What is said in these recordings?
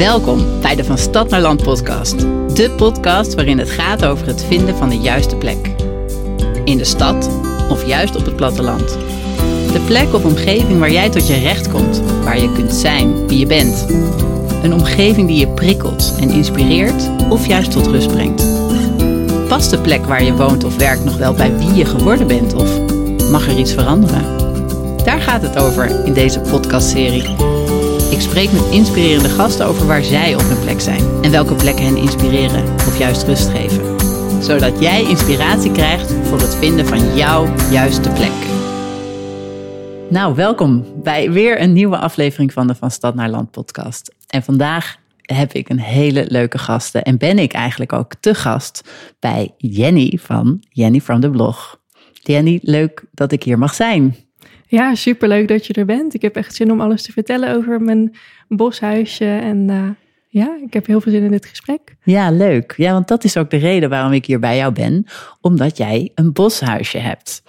Welkom bij de Van Stad naar Land podcast. De podcast waarin het gaat over het vinden van de juiste plek. In de stad of juist op het platteland. De plek of omgeving waar jij tot je recht komt, waar je kunt zijn wie je bent. Een omgeving die je prikkelt en inspireert of juist tot rust brengt. Past de plek waar je woont of werkt nog wel bij wie je geworden bent of mag er iets veranderen? Daar gaat het over in deze podcastserie. Ik spreek met inspirerende gasten over waar zij op hun plek zijn en welke plekken hen inspireren of juist rust geven. Zodat jij inspiratie krijgt voor het vinden van jouw juiste plek. Nou, welkom bij weer een nieuwe aflevering van de Van Stad naar Land podcast. En vandaag heb ik een hele leuke gasten en ben ik eigenlijk ook te gast bij Jenny van Jenny from the Blog. Jenny, leuk dat ik hier mag zijn. Ja, superleuk dat je er bent. Ik heb echt zin om alles te vertellen over mijn boshuisje. En uh, ja, ik heb heel veel zin in dit gesprek. Ja, leuk. Ja, want dat is ook de reden waarom ik hier bij jou ben. Omdat jij een boshuisje hebt.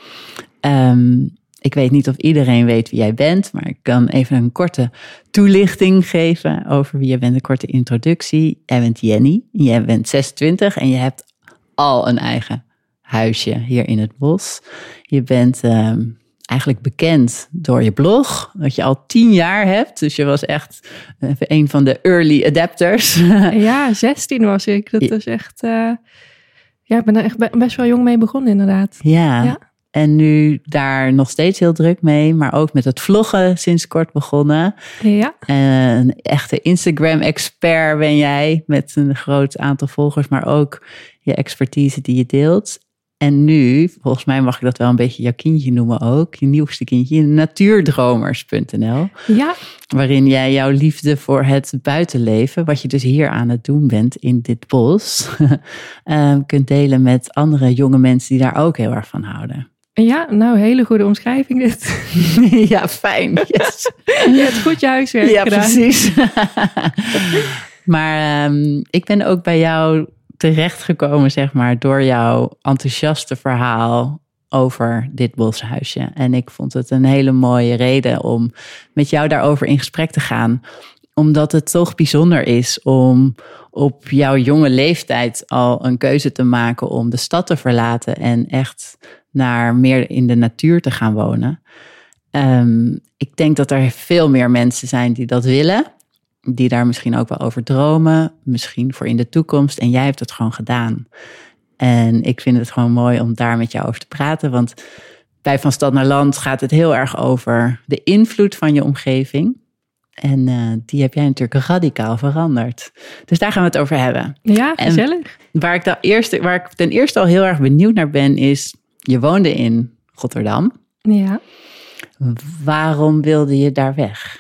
Um, ik weet niet of iedereen weet wie jij bent, maar ik kan even een korte toelichting geven over wie je bent. Een korte introductie. Jij bent Jenny, jij bent 26 en je hebt al een eigen huisje hier in het bos. Je bent um, eigenlijk bekend door je blog, dat je al tien jaar hebt. Dus je was echt een van de early adapters. Ja, 16 was ik. Dat is echt. Uh, ja, ik ben er echt best wel jong mee begonnen, inderdaad. Ja. ja. En nu daar nog steeds heel druk mee, maar ook met het vloggen sinds kort begonnen. Ja. Een echte Instagram-expert ben jij met een groot aantal volgers, maar ook je expertise die je deelt. En nu, volgens mij mag ik dat wel een beetje jouw kindje noemen ook, je nieuwste kindje, natuurdromers.nl. Ja. Waarin jij jouw liefde voor het buitenleven, wat je dus hier aan het doen bent in dit bos, ehm, kunt delen met andere jonge mensen die daar ook heel erg van houden. Ja, nou, hele goede omschrijving dit. ja, fijn. Yes. je hebt goed je huiswerk ja, gedaan. Ja, precies. maar um, ik ben ook bij jou terechtgekomen, zeg maar, door jouw enthousiaste verhaal over dit boshuisje. En ik vond het een hele mooie reden om met jou daarover in gesprek te gaan. Omdat het toch bijzonder is om op jouw jonge leeftijd al een keuze te maken om de stad te verlaten en echt naar meer in de natuur te gaan wonen. Um, ik denk dat er veel meer mensen zijn die dat willen die daar misschien ook wel over dromen, misschien voor in de toekomst. En jij hebt het gewoon gedaan. En ik vind het gewoon mooi om daar met jou over te praten. Want bij Van Stad naar Land gaat het heel erg over de invloed van je omgeving. En uh, die heb jij natuurlijk radicaal veranderd. Dus daar gaan we het over hebben. Ja, gezellig. Waar ik, eerste, waar ik ten eerste al heel erg benieuwd naar ben, is: je woonde in Rotterdam. Ja. Waarom wilde je daar weg?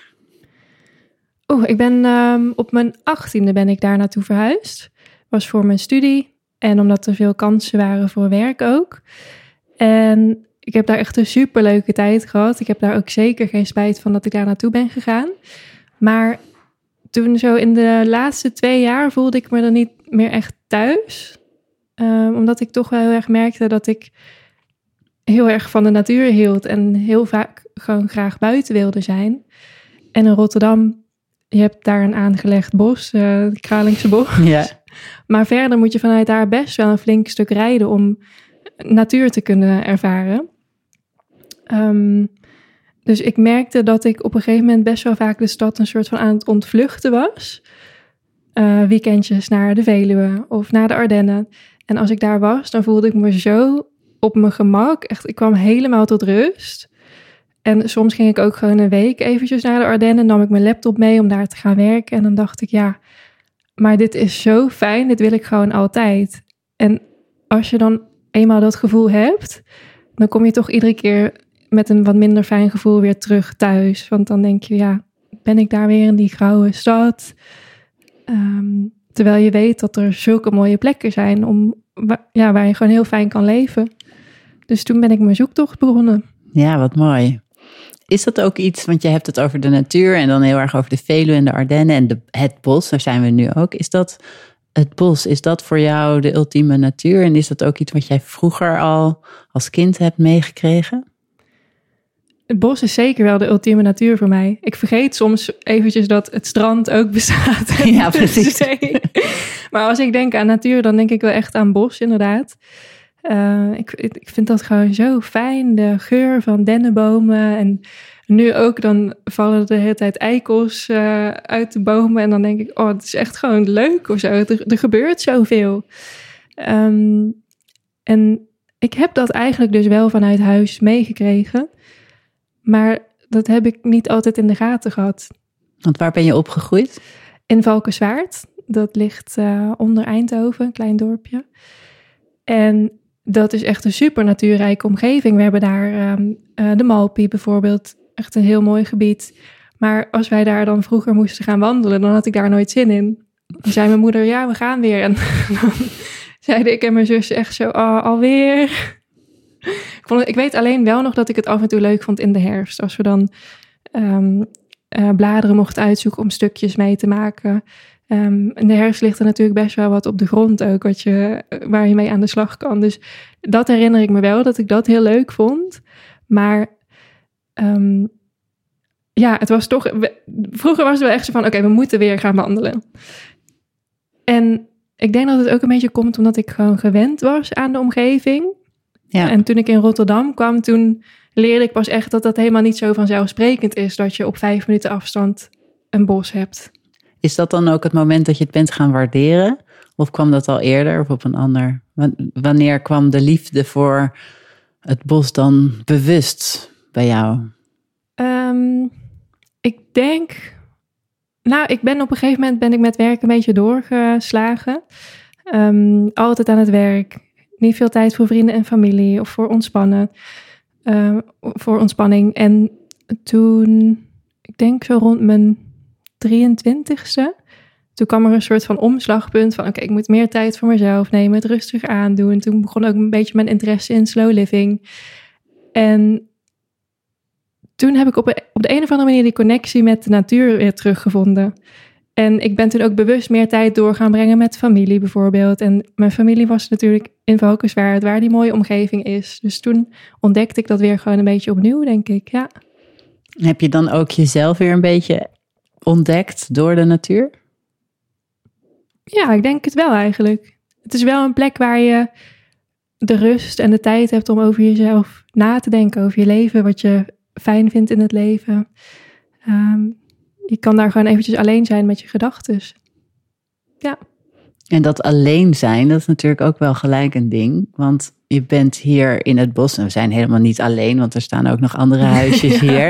Oh, ik ben um, op mijn achttiende ben ik daar naartoe verhuisd. Was voor mijn studie en omdat er veel kansen waren voor werk ook. En ik heb daar echt een superleuke tijd gehad. Ik heb daar ook zeker geen spijt van dat ik daar naartoe ben gegaan. Maar toen zo in de laatste twee jaar voelde ik me er niet meer echt thuis. Um, omdat ik toch wel heel erg merkte dat ik heel erg van de natuur hield en heel vaak gewoon graag buiten wilde zijn. En in Rotterdam je hebt daar een aangelegd bos, uh, het Kralingse bos. Ja. Maar verder moet je vanuit daar best wel een flink stuk rijden om natuur te kunnen ervaren. Um, dus ik merkte dat ik op een gegeven moment best wel vaak de stad een soort van aan het ontvluchten was. Uh, weekendjes naar de Veluwe of naar de Ardennen. En als ik daar was, dan voelde ik me zo op mijn gemak. Echt, ik kwam helemaal tot rust. En soms ging ik ook gewoon een week eventjes naar de Ardennen. Nam ik mijn laptop mee om daar te gaan werken. En dan dacht ik, ja, maar dit is zo fijn. Dit wil ik gewoon altijd. En als je dan eenmaal dat gevoel hebt, dan kom je toch iedere keer met een wat minder fijn gevoel weer terug thuis. Want dan denk je, ja, ben ik daar weer in die grauwe stad? Um, terwijl je weet dat er zulke mooie plekken zijn om, ja, waar je gewoon heel fijn kan leven. Dus toen ben ik mijn zoektocht begonnen. Ja, wat mooi. Is dat ook iets, want je hebt het over de natuur en dan heel erg over de Veluwe en de Ardennen en de, het bos, daar zijn we nu ook. Is dat het bos, is dat voor jou de ultieme natuur en is dat ook iets wat jij vroeger al als kind hebt meegekregen? het bos is zeker wel de ultieme natuur voor mij. Ik vergeet soms eventjes dat het strand ook bestaat. Ja, precies. maar als ik denk aan natuur, dan denk ik wel echt aan bos, inderdaad. Uh, ik, ik vind dat gewoon zo fijn. De geur van dennenbomen. En nu ook, dan vallen de hele tijd eikels uh, uit de bomen. En dan denk ik, oh, het is echt gewoon leuk of zo. Er, er gebeurt zoveel. Um, en ik heb dat eigenlijk dus wel vanuit huis meegekregen. Maar dat heb ik niet altijd in de gaten gehad. Want waar ben je opgegroeid? In Valkenswaard. Dat ligt uh, onder Eindhoven, een klein dorpje. En dat is echt een super natuurrijke omgeving. We hebben daar um, uh, de Malpie bijvoorbeeld. Echt een heel mooi gebied. Maar als wij daar dan vroeger moesten gaan wandelen, dan had ik daar nooit zin in. Dan zei mijn moeder, ja, we gaan weer. En dan zeiden ik en mijn zus echt zo, oh, alweer. ik, vond ik weet alleen wel nog dat ik het af en toe leuk vond in de herfst. Als we dan um, uh, bladeren mochten uitzoeken om stukjes mee te maken. Um, in de herfst ligt er natuurlijk best wel wat op de grond ook, wat je, waar je mee aan de slag kan. Dus dat herinner ik me wel, dat ik dat heel leuk vond. Maar um, ja, het was toch... Vroeger was het wel echt zo van, oké, okay, we moeten weer gaan wandelen. En ik denk dat het ook een beetje komt omdat ik gewoon gewend was aan de omgeving. Ja. En toen ik in Rotterdam kwam, toen leerde ik pas echt dat dat helemaal niet zo vanzelfsprekend is dat je op vijf minuten afstand een bos hebt. Is dat dan ook het moment dat je het bent gaan waarderen? Of kwam dat al eerder of op een ander? Wanneer kwam de liefde voor het bos dan bewust bij jou? Um, ik denk, nou, ik ben op een gegeven moment ben ik met werk een beetje doorgeslagen. Um, altijd aan het werk, niet veel tijd voor vrienden en familie of voor ontspannen, uh, voor ontspanning. En toen, ik denk zo rond mijn 23ste, toen kwam er een soort van omslagpunt van oké, ik moet meer tijd voor mezelf nemen, het rustig aandoen. Toen begon ook een beetje mijn interesse in slow living. En toen heb ik op, op de een of andere manier die connectie met de natuur weer teruggevonden. En ik ben toen ook bewust meer tijd door gaan brengen met familie bijvoorbeeld. En mijn familie was natuurlijk in Valkenswaard, waar die mooie omgeving is. Dus toen ontdekte ik dat weer gewoon een beetje opnieuw, denk ik, ja. Heb je dan ook jezelf weer een beetje ontdekt door de natuur? Ja, ik denk het wel eigenlijk. Het is wel een plek waar je de rust en de tijd hebt om over jezelf na te denken, over je leven, wat je fijn vindt in het leven. Um, je kan daar gewoon eventjes alleen zijn met je gedachten. Ja. En dat alleen zijn, dat is natuurlijk ook wel gelijk een ding. Want je bent hier in het bos en we zijn helemaal niet alleen, want er staan ook nog andere huisjes hier.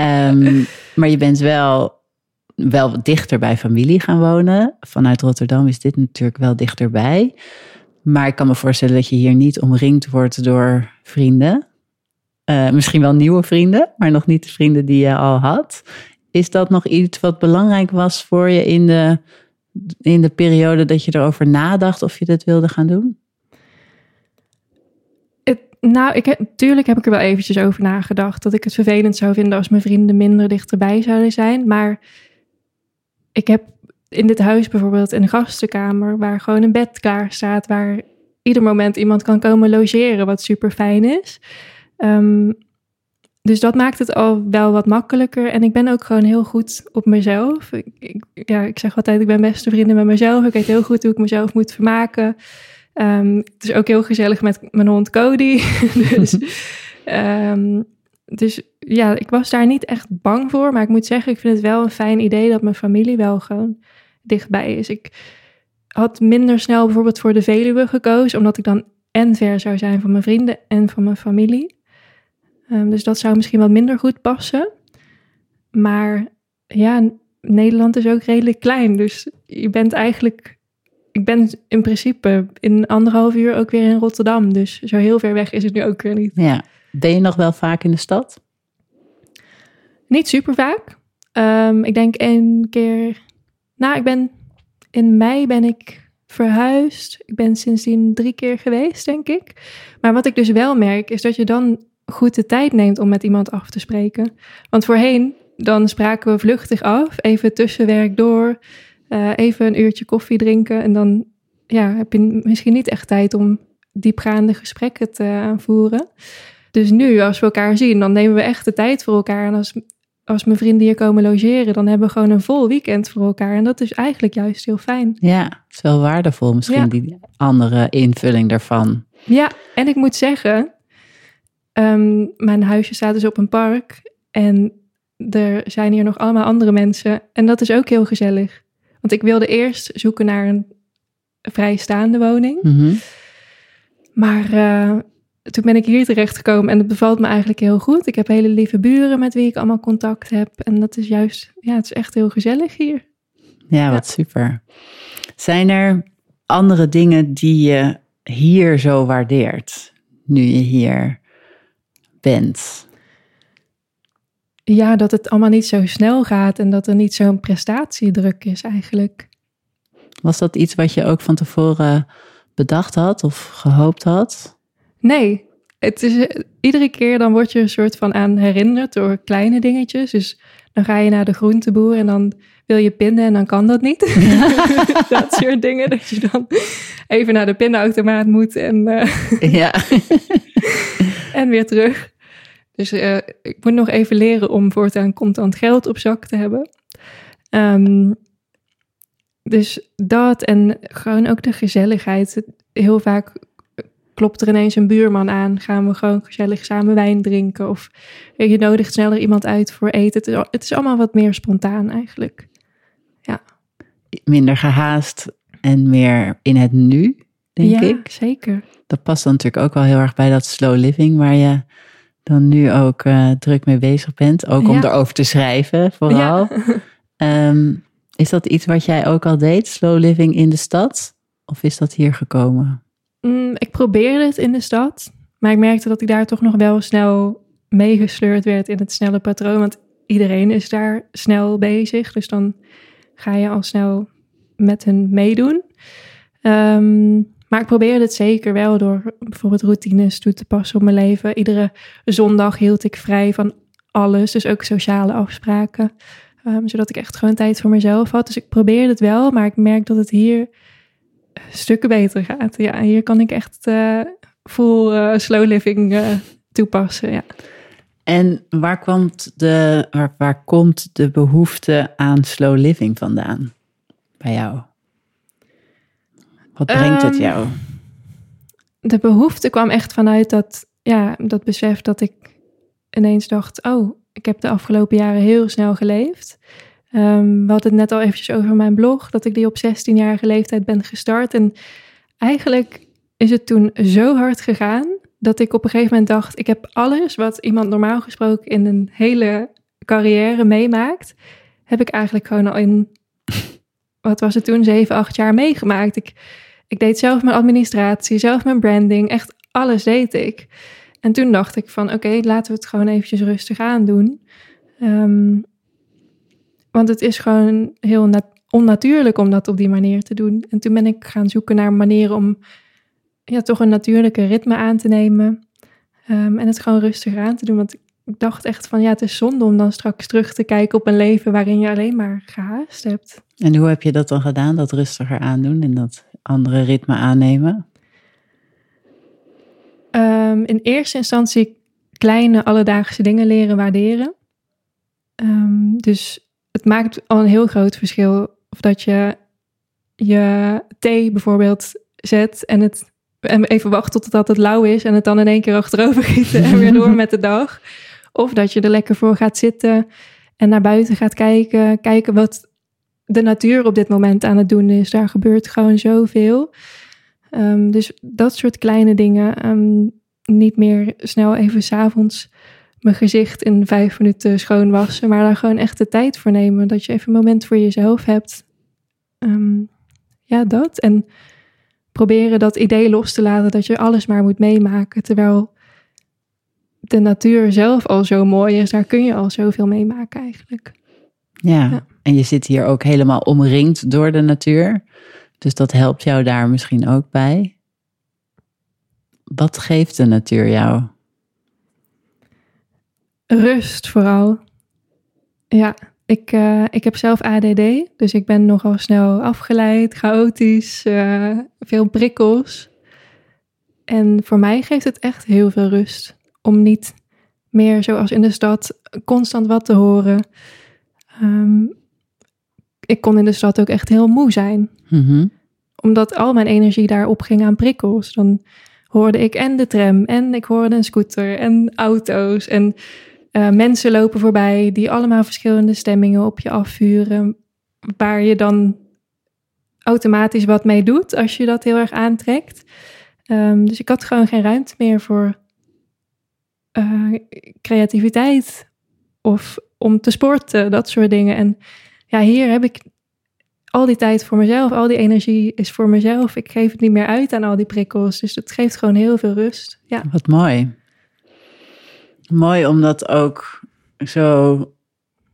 Um, maar je bent wel, wel dichter bij familie gaan wonen. Vanuit Rotterdam is dit natuurlijk wel dichterbij. Maar ik kan me voorstellen dat je hier niet omringd wordt door vrienden. Uh, misschien wel nieuwe vrienden, maar nog niet de vrienden die je al had. Is dat nog iets wat belangrijk was voor je in de, in de periode dat je erover nadacht of je dit wilde gaan doen? Het, nou, ik tuurlijk heb ik er wel eventjes over nagedacht. Dat ik het vervelend zou vinden als mijn vrienden minder dichterbij zouden zijn. Maar ik heb in dit huis bijvoorbeeld een gastenkamer waar gewoon een bed klaar staat. Waar ieder moment iemand kan komen logeren, wat super fijn is. Um, dus dat maakt het al wel wat makkelijker. En ik ben ook gewoon heel goed op mezelf. Ik, ik, ja, ik zeg altijd, ik ben beste vrienden met mezelf. Ik weet heel goed hoe ik mezelf moet vermaken. Um, het is ook heel gezellig met mijn hond Cody. dus, um, dus ja, ik was daar niet echt bang voor. Maar ik moet zeggen, ik vind het wel een fijn idee dat mijn familie wel gewoon dichtbij is. Ik had minder snel bijvoorbeeld voor de Veluwe gekozen, omdat ik dan en ver zou zijn van mijn vrienden en van mijn familie. Um, dus dat zou misschien wat minder goed passen. Maar ja, Nederland is ook redelijk klein. Dus je bent eigenlijk. Ik ben in principe in anderhalf uur ook weer in Rotterdam. Dus zo heel ver weg is het nu ook weer niet. Ja. Ben je nog wel vaak in de stad? Niet super vaak. Um, ik denk één keer. Nou, ik ben. In mei ben ik verhuisd. Ik ben sindsdien drie keer geweest, denk ik. Maar wat ik dus wel merk, is dat je dan goed de tijd neemt om met iemand af te spreken. Want voorheen, dan spraken we vluchtig af, even tussenwerk door, uh, even een uurtje koffie drinken. En dan ja, heb je misschien niet echt tijd om diepgaande gesprekken te voeren. Dus nu, als we elkaar zien, dan nemen we echt de tijd voor elkaar. En als, als mijn vrienden hier komen logeren, dan hebben we gewoon een vol weekend voor elkaar. En dat is eigenlijk juist heel fijn. Ja, het is wel waardevol misschien, Ja. die andere invulling daarvan. Ja, en ik moet zeggen, ehm, mijn huisje staat dus op een park. En er zijn hier nog allemaal andere mensen. En dat is ook heel gezellig. Want ik wilde eerst zoeken naar een vrijstaande woning. Mhm. Maar eh, toen ben ik hier terechtgekomen en het bevalt me eigenlijk heel goed. Ik heb hele lieve buren met wie ik allemaal contact heb. En dat is juist, ja, het is echt heel gezellig hier. Ja, wat super. Zijn er andere dingen die je hier zo waardeert, nu je hier bent? Ja, dat het allemaal niet zo snel gaat en dat er niet zo'n prestatiedruk is eigenlijk. Was dat iets wat je ook van tevoren bedacht had of gehoopt had? Nee, het is eh, iedere keer dan word je een soort van aan herinnerd door kleine dingetjes. Dus dan ga je naar de groenteboer en dan wil je pinnen en dan kan dat niet. dat soort dingen, dat je dan even naar de pinautomaat moet en, eh, Ja. en weer terug. Dus eh, ik moet nog even leren om voortaan contant geld op zak te hebben. Ehm, dus dat en gewoon ook de gezelligheid. Heel vaak klopt er ineens een buurman aan. Gaan we gewoon gezellig samen wijn drinken. Of je nodigt sneller iemand uit voor eten. Het is, al- het is allemaal wat meer spontaan eigenlijk. Minder gehaast en meer in het nu, denk ja, ik. zeker. Dat past dan natuurlijk ook wel heel erg bij dat slow living, waar je dan nu ook eh, druk mee bezig bent. Ook om Ja. erover te schrijven, vooral. Ehm, is dat iets wat jij ook al deed, slow living in de stad? Of is dat hier gekomen? Mm, ik probeerde het in de stad, maar ik merkte dat ik daar toch nog wel snel meegesleurd werd in het snelle patroon. Want iedereen is daar snel bezig, dus dan ga je al snel met hen meedoen. Ehm, maar ik probeerde het zeker wel door bijvoorbeeld routines toe te passen op mijn leven. Iedere zondag hield ik vrij van alles, dus ook sociale afspraken. ehm, zodat ik echt gewoon tijd voor mezelf had. Dus ik probeerde het wel, maar ik merk dat het hier stukken beter gaat. Ja, hier kan ik echt eh full eh, slow living eh, toepassen. Ja. En waar komt, de, waar, waar komt de behoefte aan slow living vandaan bij jou? Wat brengt het Ehm, jou? De behoefte kwam echt vanuit dat, ja, dat besef dat ik ineens dacht: oh, ik heb de afgelopen jaren heel snel geleefd. Ehm, we hadden het net al eventjes over mijn blog, dat ik die op 16-jarige leeftijd ben gestart. En eigenlijk is het toen zo hard gegaan dat ik op een gegeven moment dacht: ik heb alles wat iemand normaal gesproken in een hele carrière meemaakt, heb ik eigenlijk gewoon al in, wat was het toen, 7, 8 jaar meegemaakt. Ik, ik deed zelf mijn administratie, zelf mijn branding, echt alles deed ik. En toen dacht ik van oké, laten we het gewoon eventjes rustig aandoen. Ehm, want het is gewoon heel nat- onnatuurlijk om dat op die manier te doen. En toen ben ik gaan zoeken naar manieren om ja, toch een natuurlijke ritme aan te nemen. Ehm, en het gewoon rustig aan te doen. Want ik dacht echt van ja, het is zonde om dan straks terug te kijken op een leven waarin je alleen maar gehaast hebt. En hoe heb je dat dan gedaan, dat rustiger aandoen en dat andere ritme aannemen? Ehm, in eerste instantie kleine alledaagse dingen leren waarderen. Ehm, dus het maakt al een heel groot verschil of dat je je thee bijvoorbeeld zet en het en even wacht totdat het lauw is en het dan in één keer achterover gieten en weer door met de dag. Of dat je er lekker voor gaat zitten en naar buiten gaat kijken, kijken wat de natuur op dit moment aan het doen is. Daar gebeurt gewoon zoveel. Ehm, dus dat soort kleine dingen. ehm, niet meer snel even s'avonds mijn gezicht in vijf minuten schoonwassen, maar daar gewoon echt de tijd voor nemen. Dat je even een moment voor jezelf hebt. Ehm, ja, dat. En proberen dat idee los te laten dat je alles maar moet meemaken. Terwijl de natuur zelf al zo mooi is. Daar kun je al zoveel meemaken eigenlijk. Ja. Ja. en je zit hier ook helemaal omringd door de natuur. Dus dat helpt jou daar misschien ook bij. Wat geeft de natuur jou? Rust vooral. Ja, ik, eh, ik heb zelf ADD, dus ik ben nogal snel afgeleid, chaotisch, eh, veel prikkels. En voor mij geeft het echt heel veel rust om niet meer zoals in de stad constant wat te horen. Ehm, ik kon in de stad ook echt heel moe zijn. Mhm. Omdat al mijn energie daarop ging aan prikkels. Dan hoorde ik en de tram en ik hoorde een scooter en auto's en eh, mensen lopen voorbij die allemaal verschillende stemmingen op je afvuren. Waar je dan automatisch wat mee doet als je dat heel erg aantrekt. Ehm, dus ik had gewoon geen ruimte meer voor eh, creativiteit of om te sporten, dat soort dingen. En ja, hier heb ik al die tijd voor mezelf, al die energie is voor mezelf. Ik geef het niet meer uit aan al die prikkels, dus het geeft gewoon heel veel rust. Ja. Wat mooi. Mooi omdat ook zo,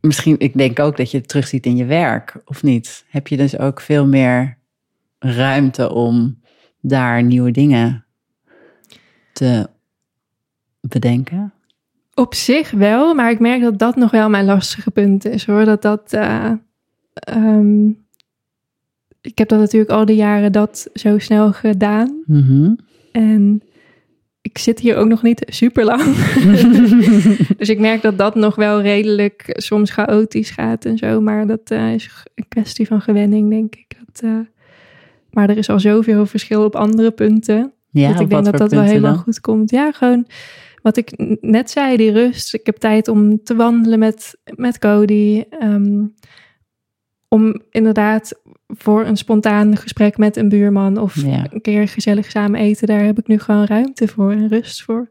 misschien, ik denk ook dat je het terugziet in je werk, of niet? Heb je dus ook veel meer ruimte om daar nieuwe dingen te bedenken? Op zich wel, maar ik merk dat dat nog wel mijn lastige punt is hoor. Dat dat. eh, ehm, ik heb dat natuurlijk al die jaren dat zo snel gedaan. Mhm. En ik zit hier ook nog niet super lang. dus ik merk dat dat nog wel redelijk soms chaotisch gaat en zo. Maar dat eh, is een kwestie van gewenning, denk ik. Dat, eh, maar er is al zoveel verschil op andere punten. Ja, dat ik denk dat dat wel helemaal dan? goed komt. Ja, gewoon wat ik net zei, die rust. Ik heb tijd om te wandelen met, met Cody. ehm, om inderdaad voor een spontaan gesprek met een buurman of Ja. een keer gezellig samen eten. Daar heb ik nu gewoon ruimte voor en rust voor.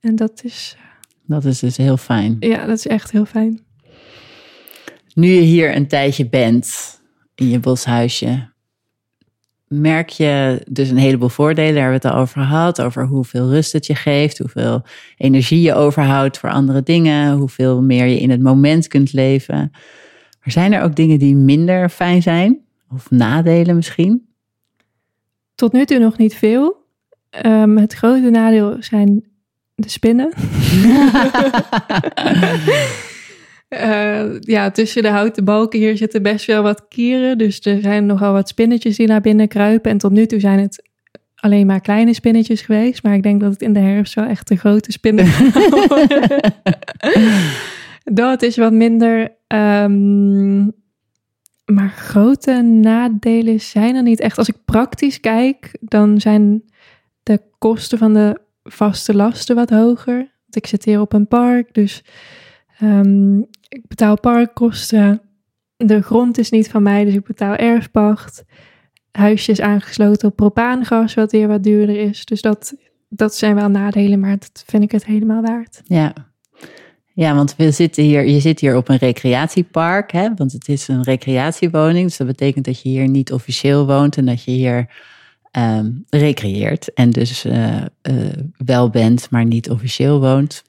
En dat is, Dat is dus heel fijn. ja, dat is echt heel fijn. Nu je hier een tijdje bent in je boshuisje, merk je dus een heleboel voordelen. Daar hebben we het al over gehad. Over hoeveel rust het je geeft, hoeveel energie je overhoudt voor andere dingen, hoeveel meer je in het moment kunt leven. Maar zijn er ook dingen die minder fijn zijn? Of nadelen misschien? Tot nu toe nog niet veel. Ehm, het grote nadeel zijn de spinnen. Eh, ja, tussen de houten balken hier zitten best wel wat kieren. Dus er zijn nogal wat spinnetjes die naar binnen kruipen. En tot nu toe zijn het alleen maar kleine spinnetjes geweest. Maar ik denk dat het in de herfst wel echt de grote spinnen. Dat is wat minder. ehm, maar grote nadelen zijn er niet echt. Als ik praktisch kijk, dan zijn de kosten van de vaste lasten wat hoger. Want ik zit hier op een park, dus ehm, ik betaal parkkosten. De grond is niet van mij, dus ik betaal erfpacht. Huisje is aangesloten op propaangas, wat weer wat duurder is. Dus dat, dat zijn wel nadelen, maar dat vind ik het helemaal waard. Ja. Ja, want we zitten hier, je zit hier op een recreatiepark, hè? want het is een recreatiewoning. Dus dat betekent dat je hier niet officieel woont en dat je hier ehm, recreëert. En dus eh, eh, wel bent, maar niet officieel woont.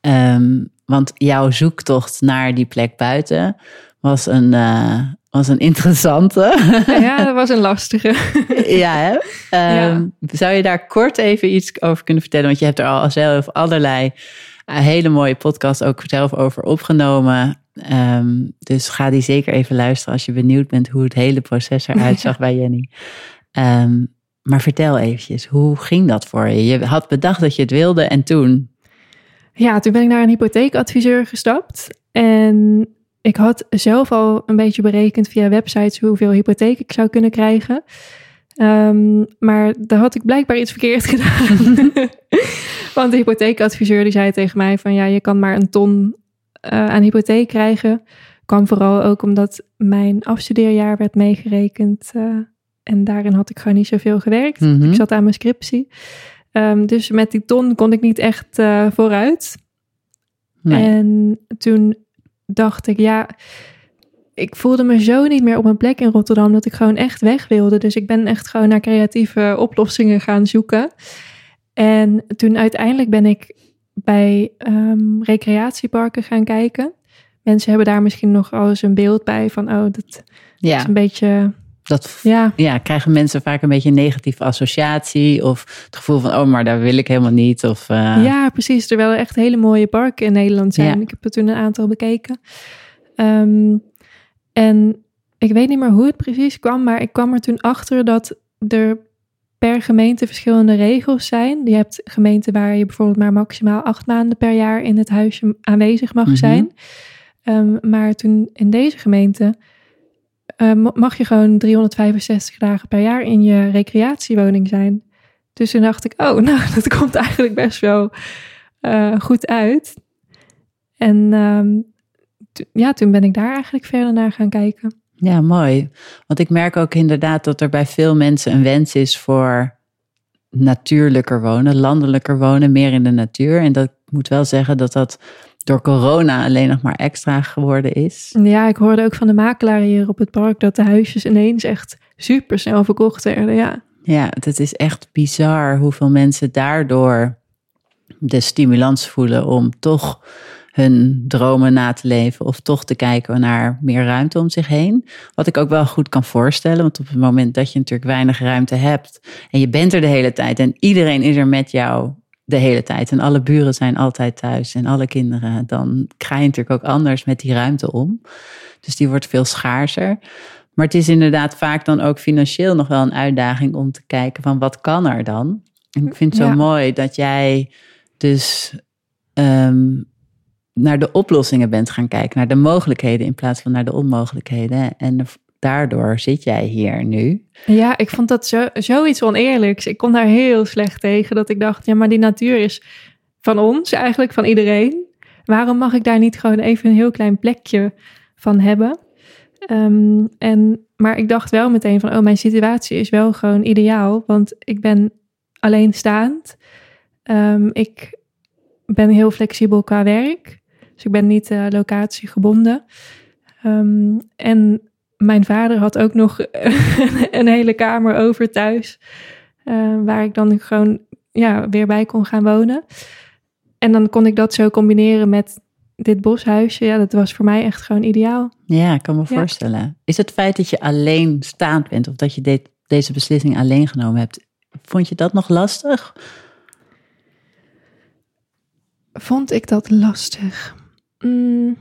Ehm, want jouw zoektocht naar die plek buiten was een, eh, was een interessante. Ja, dat was een lastige. ja, hè? Ehm, Zou je daar kort even iets over kunnen vertellen? Want je hebt er al zelf allerlei eh, hele mooie podcasts ook zelf over opgenomen. Ehm, dus ga die zeker even luisteren als je benieuwd bent hoe het hele proces eruit zag bij Jenny. Ehm, maar vertel eventjes, hoe ging dat voor je? Je had bedacht dat je het wilde en toen? Ja, toen ben ik naar een hypotheekadviseur gestapt. En ik had zelf al een beetje berekend via websites hoeveel hypotheek ik zou kunnen krijgen. Ehm, maar daar had ik blijkbaar iets verkeerd gedaan. Want de hypotheekadviseur die zei tegen mij van ja, je kan maar een ton eh, aan hypotheek krijgen. Kwam vooral ook omdat mijn afstudeerjaar werd meegerekend. eh, en daarin had ik gewoon niet zoveel gewerkt. Mhm. Ik zat aan mijn scriptie. Ehm, dus met die ton kon ik niet echt eh, vooruit. Nee. En toen dacht ik, ja, ik voelde me zo niet meer op mijn plek in Rotterdam dat ik gewoon echt weg wilde. Dus ik ben echt gewoon naar creatieve oplossingen gaan zoeken. En toen uiteindelijk ben ik bij ehm, recreatieparken gaan kijken. Mensen hebben daar misschien nog al eens een beeld bij van, oh, dat is ja, een beetje, dat ja, ja, krijgen mensen vaak een beetje een negatieve associatie of het gevoel van, oh, maar daar wil ik helemaal niet. Of, eh, Ja, precies. Terwijl er echt hele mooie parken in Nederland zijn. Ja. Ik heb er toen een aantal bekeken. Ehm, en ik weet niet meer hoe het precies kwam, maar ik kwam er toen achter dat er per gemeente verschillende regels zijn. Je hebt gemeenten waar je bijvoorbeeld maar maximaal acht maanden per jaar in het huisje aanwezig mag Mhm. zijn. Ehm, maar toen in deze gemeente eh, ma- mag je gewoon 365 dagen per jaar in je recreatiewoning zijn. Dus toen dacht ik, oh, nou, dat komt eigenlijk best wel eh, goed uit. En ehm, ja, toen ben ik daar eigenlijk verder naar gaan kijken. Ja, mooi. Want ik merk ook inderdaad dat er bij veel mensen een wens is voor natuurlijker wonen, landelijker wonen, meer in de natuur. En dat ik moet wel zeggen dat dat door corona alleen nog maar extra geworden is. Ja, ik hoorde ook van de makelaar hier op het park dat de huisjes ineens echt super snel verkocht werden. Ja, Ja, het is echt bizar hoeveel mensen daardoor de stimulans voelen om toch hun dromen na te leven of toch te kijken naar meer ruimte om zich heen. Wat ik ook wel goed kan voorstellen, want op het moment dat je natuurlijk weinig ruimte hebt en je bent er de hele tijd en iedereen is er met jou de hele tijd en alle buren zijn altijd thuis en alle kinderen, dan ga je natuurlijk ook anders met die ruimte om. Dus die wordt veel schaarser. Maar het is inderdaad vaak dan ook financieel nog wel een uitdaging om te kijken van wat kan er dan? En ik vind het zo Ja. mooi dat jij dus ehm, naar de oplossingen bent gaan kijken, naar de mogelijkheden in plaats van naar de onmogelijkheden. En daardoor zit jij hier nu. ja ik vond dat zo, zoiets oneerlijks. Ik kon daar heel slecht tegen dat ik dacht, ja, maar die natuur is van ons eigenlijk, van iedereen. Waarom mag ik daar niet gewoon even een heel klein plekje van hebben? Ehm, en, maar ik dacht wel meteen van, oh, mijn situatie is wel gewoon ideaal, want ik ben alleenstaand. Ehm, ik ben heel flexibel qua werk, dus ik ben niet uh, locatiegebonden. Ehm, en mijn vader had ook nog een hele kamer over thuis, uh, waar ik dan gewoon ja, weer bij kon gaan wonen. En dan kon ik dat zo combineren met dit boshuisje. Ja, dat was voor mij echt gewoon ideaal. Ja, ik kan me ja. voorstellen. Is het feit dat je alleen staand bent of dat je de, deze beslissing alleen genomen hebt, vond je dat nog lastig? Vond ik dat lastig? Mm.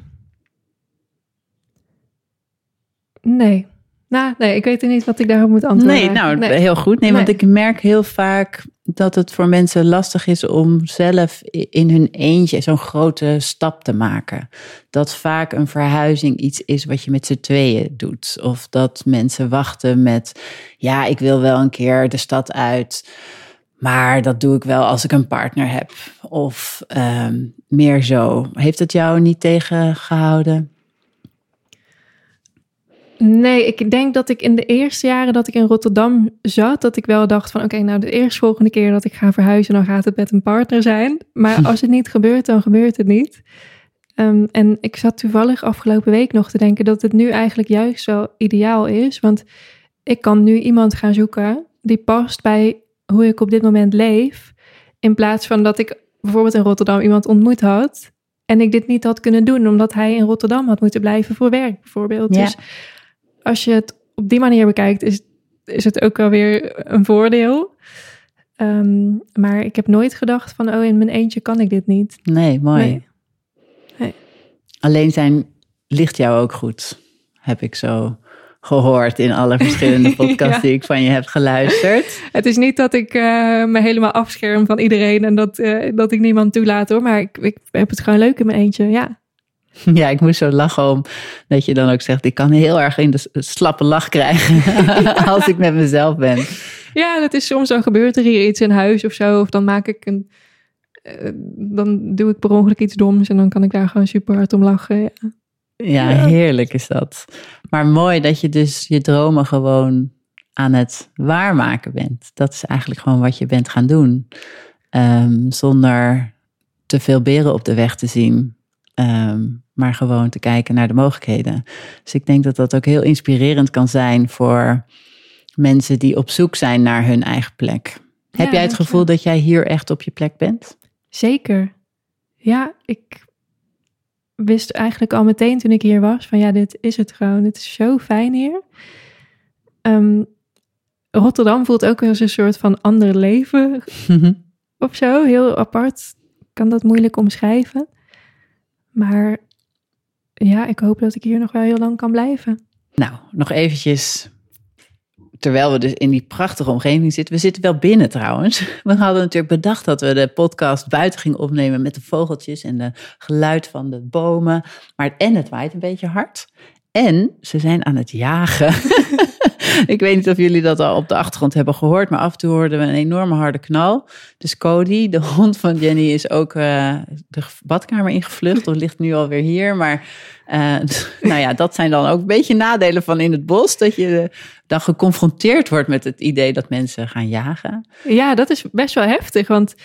Nee. Nou, nee, ik weet niet wat ik daarop moet antwoorden. Nee, nou, nee. heel goed. Nee, nee, want ik merk heel vaak dat het voor mensen lastig is om zelf in hun eentje zo'n grote stap te maken. Dat vaak een verhuizing iets is wat je met z'n tweeën doet. Of dat mensen wachten met, ja, ik wil wel een keer de stad uit. Maar dat doe ik wel als ik een partner heb. Of um, meer zo. Heeft het jou niet tegengehouden? Nee, ik denk dat ik in de eerste jaren dat ik in Rotterdam zat, dat ik wel dacht van oké, okay, nou de eerstvolgende keer dat ik ga verhuizen, dan gaat het met een partner zijn. Maar als het niet gebeurt, dan gebeurt het niet. Um, en ik zat toevallig afgelopen week nog te denken dat het nu eigenlijk juist wel ideaal is. Want ik kan nu iemand gaan zoeken die past bij hoe ik op dit moment leef. In plaats van dat ik bijvoorbeeld in Rotterdam iemand ontmoet had. En ik dit niet had kunnen doen, omdat hij in Rotterdam had moeten blijven voor werk, bijvoorbeeld. Ja. Dus als je het op die manier bekijkt, is, is het ook wel weer een voordeel. Um, maar ik heb nooit gedacht van, oh, in mijn eentje kan ik dit niet. Nee, mooi. Nee. Nee. Alleen zijn ligt jou ook goed, heb ik zo gehoord in alle verschillende podcasts ja. die ik van je heb geluisterd. Het is niet dat ik uh, me helemaal afscherm van iedereen en dat, uh, dat ik niemand toelaat hoor, maar ik, ik heb het gewoon leuk in mijn eentje, ja. Ja, ik moest zo lachen om dat je dan ook zegt, ik kan heel erg in de slappe lach krijgen als ik met mezelf ben. Ja, dat is soms dan gebeurt er hier iets in huis of zo, of dan maak ik een, uh, dan doe ik per ongeluk iets doms en dan kan ik daar gewoon super hard om lachen. Ja, heerlijk is dat. Maar mooi dat je dus je dromen gewoon aan het waarmaken bent. Dat is eigenlijk gewoon wat je bent gaan doen. Um, zonder te veel beren op de weg te zien. Um, maar gewoon te kijken naar de mogelijkheden. Dus ik denk dat dat ook heel inspirerend kan zijn voor mensen die op zoek zijn naar hun eigen plek. Ja, Heb jij het gevoel dat jij hier echt op je plek bent? Zeker. Ja, ik wist eigenlijk al meteen toen ik hier was van ja, dit is het gewoon. Het is zo fijn hier. Um, Rotterdam voelt ook als een soort van ander leven of zo. Heel apart. Kan dat moeilijk omschrijven. Maar ja, ik hoop dat ik hier nog wel heel lang kan blijven. Nou, nog eventjes terwijl we dus in die prachtige omgeving zitten. We zitten wel binnen trouwens. We hadden natuurlijk bedacht dat we de podcast buiten gingen opnemen met de vogeltjes en de geluid van de bomen. Maar en het waait een beetje hard. En ze zijn aan het jagen. ik weet niet of jullie dat al op de achtergrond hebben gehoord, maar af en toe hoorden we een enorme harde knal. Dus Cody, de hond van Jenny, is ook uh, de badkamer ingevlucht of ligt nu alweer hier. Maar uh, nou ja, dat zijn dan ook een beetje nadelen van in het bos, dat je dan geconfronteerd wordt met het idee dat mensen gaan jagen. Ja, dat is best wel heftig, want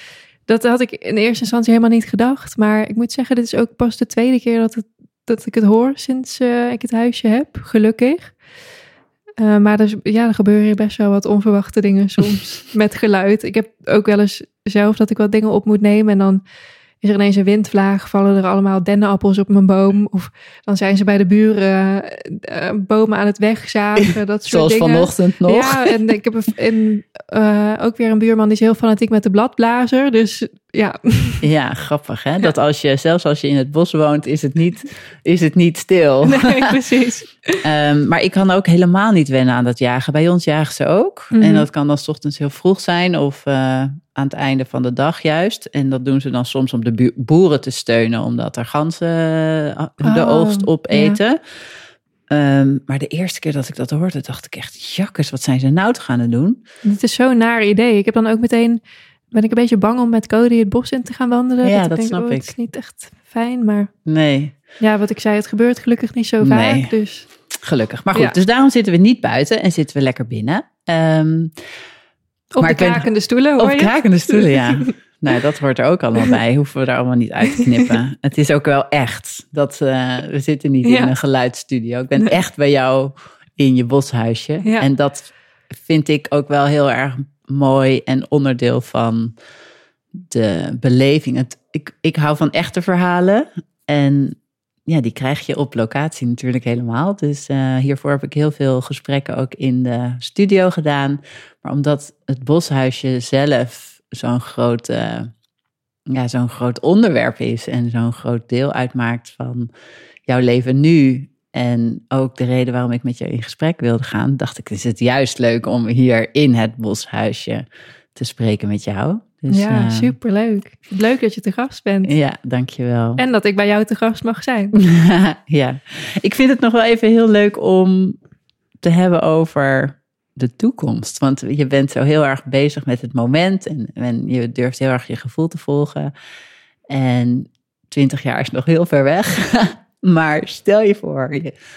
dat had ik in eerste instantie helemaal niet gedacht. Maar ik moet zeggen, dit is ook pas de tweede keer dat, het, dat ik het hoor sinds ik het huisje heb, gelukkig. Uh, maar er, ja, er gebeuren hier best wel wat onverwachte dingen soms met geluid. Ik heb ook wel eens zelf dat ik wat dingen op moet nemen en dan is er ineens een windvlaag, vallen er allemaal dennenappels op mijn boom. Of dan zijn ze bij de buren uh, bomen aan het wegzagen. Dat soort Zoals dingen. vanochtend nog. Ja, en ik heb een, uh, ook weer een buurman die is heel fanatiek met de bladblazer. Dus ja. Ja, grappig hè. Dat als je, zelfs als je in het bos woont, is het niet, is het niet stil. Nee, precies. um, maar ik kan ook helemaal niet wennen aan dat jagen. Bij ons jagen ze ook. Mm -hmm. En dat kan dan s ochtends heel vroeg zijn of uh, aan het einde van de dag juist. En dat doen ze dan soms om de boeren te steunen, omdat er ganzen de oh, oogst opeten. Ja. Um, maar de eerste keer dat ik dat hoorde, dacht ik echt, jakkes, wat zijn ze nou te gaan doen? Het is zo'n naar idee. Ik heb dan ook meteen ben ik een beetje bang om met Cody het bos in te gaan wandelen. Ja, dat, dat denk, snap oh, ik. Het is niet echt fijn, maar... Nee. Ja, wat ik zei, het gebeurt gelukkig niet zo nee. vaak, dus... Gelukkig. Maar goed, Ja. dus daarom zitten we niet buiten en zitten we lekker binnen. Um, Op Maar de ben- krakende stoelen, hoor op je? krakende stoelen, ja. nou, dat hoort er ook allemaal bij. Hoeven we er allemaal niet uit te knippen. Het is ook wel echt. Dat, eh, we zitten niet Ja. in een geluidsstudio. Ik ben Nee. echt bij jou in je boshuisje. Ja. En dat vind ik ook wel heel erg mooi en onderdeel van de beleving. Het, ik, ik hou van echte verhalen. En ja, die krijg je op locatie natuurlijk helemaal. Dus eh, hiervoor heb ik heel veel gesprekken ook in de studio gedaan. Maar omdat het boshuisje zelf zo'n groot, eh, ja, zo'n groot onderwerp is en zo'n groot deel uitmaakt van jouw leven nu. En ook de reden waarom ik met je in gesprek wilde gaan, dacht ik, is het juist leuk om hier in het boshuisje te spreken met jou. Dus, ja, eh, superleuk. Leuk dat je te gast bent. Ja, dankjewel. En dat ik bij jou te gast mag zijn. ja, ik vind het nog wel even heel leuk om te hebben over de toekomst. Want je bent zo heel erg bezig met het moment en, en je durft heel erg je gevoel te volgen. En twintig jaar is nog heel ver weg. maar stel je voor,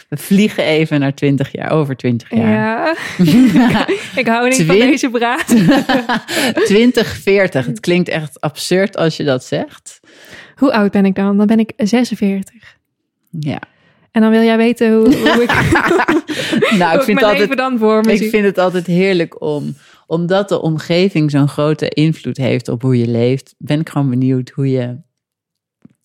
we vliegen even naar twintig jaar, over twintig jaar. Ja. ik hou niet van deze praat. 2040, het klinkt echt absurd als je dat zegt. Hoe oud ben ik dan? Dan ben ik 46. Ja. En dan wil jij weten hoe, hoe ik, Nou, hoe ik vind mijn altijd leven dan voor me Ik zie. vind het altijd heerlijk om, omdat de omgeving zo'n grote invloed heeft op hoe je leeft, ben ik gewoon benieuwd hoe je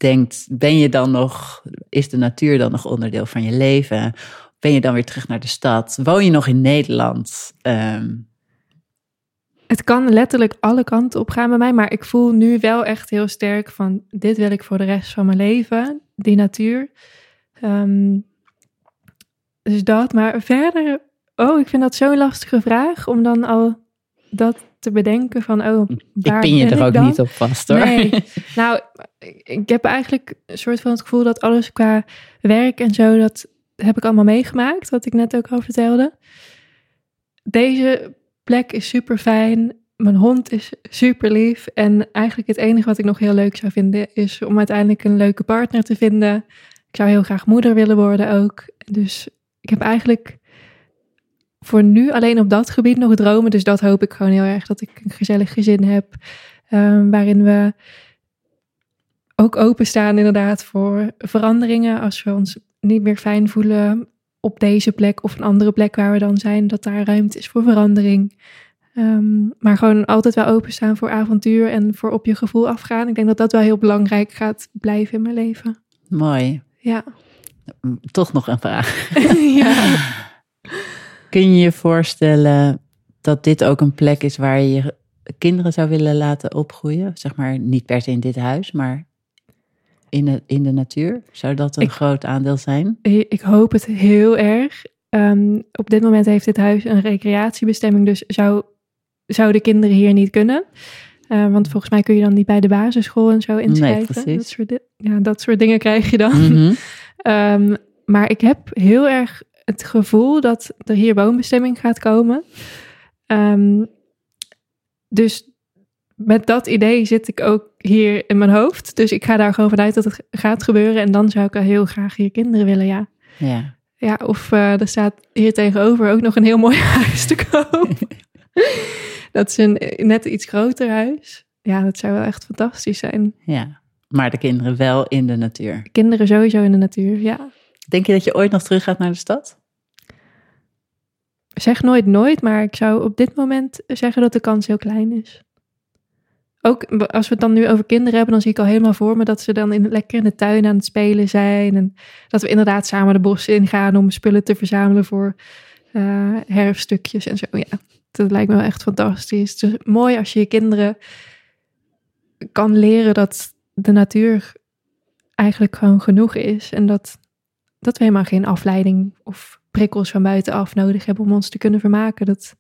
denkt, ben je dan nog, is de natuur dan nog onderdeel van je leven? Ben je dan weer terug naar de stad? Woon je nog in Nederland? Ehm, Het kan letterlijk alle kanten op gaan bij mij, maar ik voel nu wel echt heel sterk van dit wil ik voor de rest van mijn leven, die natuur. Ehm, dus dat, maar verder, oh, ik vind dat zo'n lastige vraag om dan al dat te bedenken van, oh, ik waar pin je ben er ook dan? niet op vast hoor. Nee, nou, ik- ik heb eigenlijk een soort van het gevoel dat alles qua werk en zo, dat heb ik allemaal meegemaakt, wat ik net ook al vertelde. Deze plek is super fijn. Mijn hond is super lief. En eigenlijk het enige wat ik nog heel leuk zou vinden, is om uiteindelijk een leuke partner te vinden. Ik zou heel graag moeder willen worden ook. Dus ik heb eigenlijk voor nu alleen op dat gebied nog dromen. Dus dat hoop ik gewoon heel erg. Dat ik een gezellig gezin heb. ehm, waarin we ook openstaan inderdaad voor veranderingen. Als we ons niet meer fijn voelen op deze plek of een andere plek waar we dan zijn. Dat daar ruimte is voor verandering. Ehm, maar gewoon altijd wel openstaan voor avontuur en voor op je gevoel afgaan. Ik denk dat dat wel heel belangrijk gaat blijven in mijn leven. Mooi. Ja. Toch nog een vraag. ja. Kun je je voorstellen dat dit ook een plek is waar je je kinderen zou willen laten opgroeien? Zeg maar niet per se in dit huis, maar in de, in de natuur. Zou dat een Ik- groot aandeel zijn? Ik hoop het heel erg. ehm, op dit moment heeft dit huis een recreatiebestemming, dus zou, zouden kinderen hier niet kunnen. Uh, want volgens mij kun je dan niet bij de basisschool en zo inschrijven. Nee, dat, soort ja, dat soort dingen krijg je dan. Mhm. um, maar ik heb heel erg het gevoel dat er hier woonbestemming gaat komen. Um, dus met dat idee zit ik ook hier in mijn hoofd. Dus ik ga daar gewoon vanuit dat het gaat gebeuren. En dan zou ik heel graag hier kinderen willen, ja. Ja. Ja, of uh, er staat hier tegenover ook nog een heel mooi huis te koop. dat is een net iets groter huis. Ja, dat zou wel echt fantastisch zijn. Ja, maar de kinderen wel in de natuur. Kinderen sowieso in de natuur, ja. Denk je dat je ooit nog terug gaat naar de stad? Zeg nooit nooit, maar ik zou op dit moment zeggen dat de kans heel klein is. Ook als we het dan nu over kinderen hebben, dan zie ik al helemaal voor me dat ze dan in, lekker in de tuin aan het spelen zijn. En dat we inderdaad samen de bossen ingaan om spullen te verzamelen voor uh, herfststukjes en zo. Ja, dat lijkt me wel echt fantastisch. Is mooi als je je kinderen kan leren dat de natuur eigenlijk gewoon genoeg is. En dat, dat we helemaal geen afleiding of prikkels van buitenaf nodig hebben om ons te kunnen vermaken. Dat,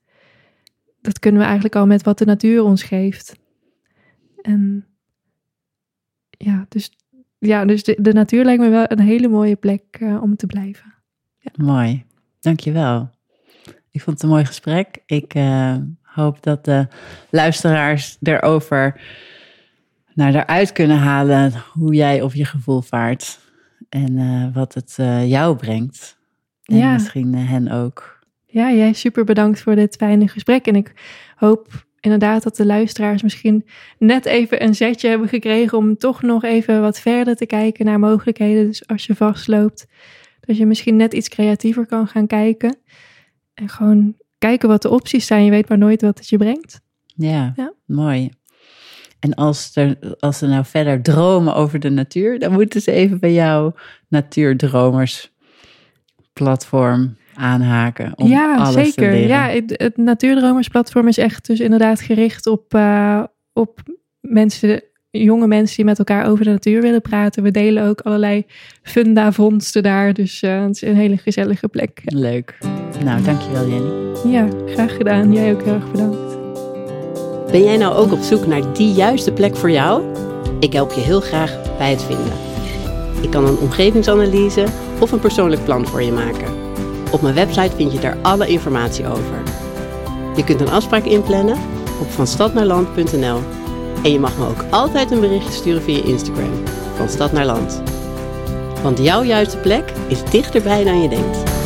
dat kunnen we eigenlijk al met wat de natuur ons geeft. En ja, dus, ja, dus de, natuur lijkt me wel een hele mooie plek uh, om te blijven. Ja. Mooi, dankjewel. Ik vond het een mooi gesprek. Ik uh, hoop dat de luisteraars erover naar eruit kunnen halen hoe jij op je gevoel vaart. En uh, wat het jou brengt. En ja. misschien hen ook. Ja, jij super bedankt voor dit fijne gesprek. En ik hoop inderdaad dat de luisteraars misschien net even een zetje hebben gekregen om toch nog even wat verder te kijken naar mogelijkheden. Dus als je vastloopt, dat je misschien net iets creatiever kan gaan kijken. En gewoon kijken wat de opties zijn. Je weet maar nooit wat het je brengt. Ja, Ja. mooi. En als, er, als ze nou verder dromen over de natuur, dan moeten ze even bij jouw Natuurdromers platform aanhaken. Om ja, alles Te zeker. leren. Ja, het, het Natuurdromersplatform is echt dus inderdaad gericht op, uh, op mensen, jonge mensen die met elkaar over de natuur willen praten. We delen ook allerlei funda-vondsten daar, dus uh, het is een hele gezellige plek. Leuk. Nou, dankjewel Jenny. Ja, graag gedaan. Jij ook heel erg bedankt. Ben jij nou ook op zoek naar die juiste plek voor jou? Ik help je heel graag bij het vinden. Ik kan een omgevingsanalyse of een persoonlijk plan voor je maken. Op mijn website vind je daar alle informatie over. Je kunt een afspraak inplannen op vanstadnaarland.nl en je mag me ook altijd een berichtje sturen via Instagram, van stad naar land. Want jouw juiste plek is dichterbij dan je denkt.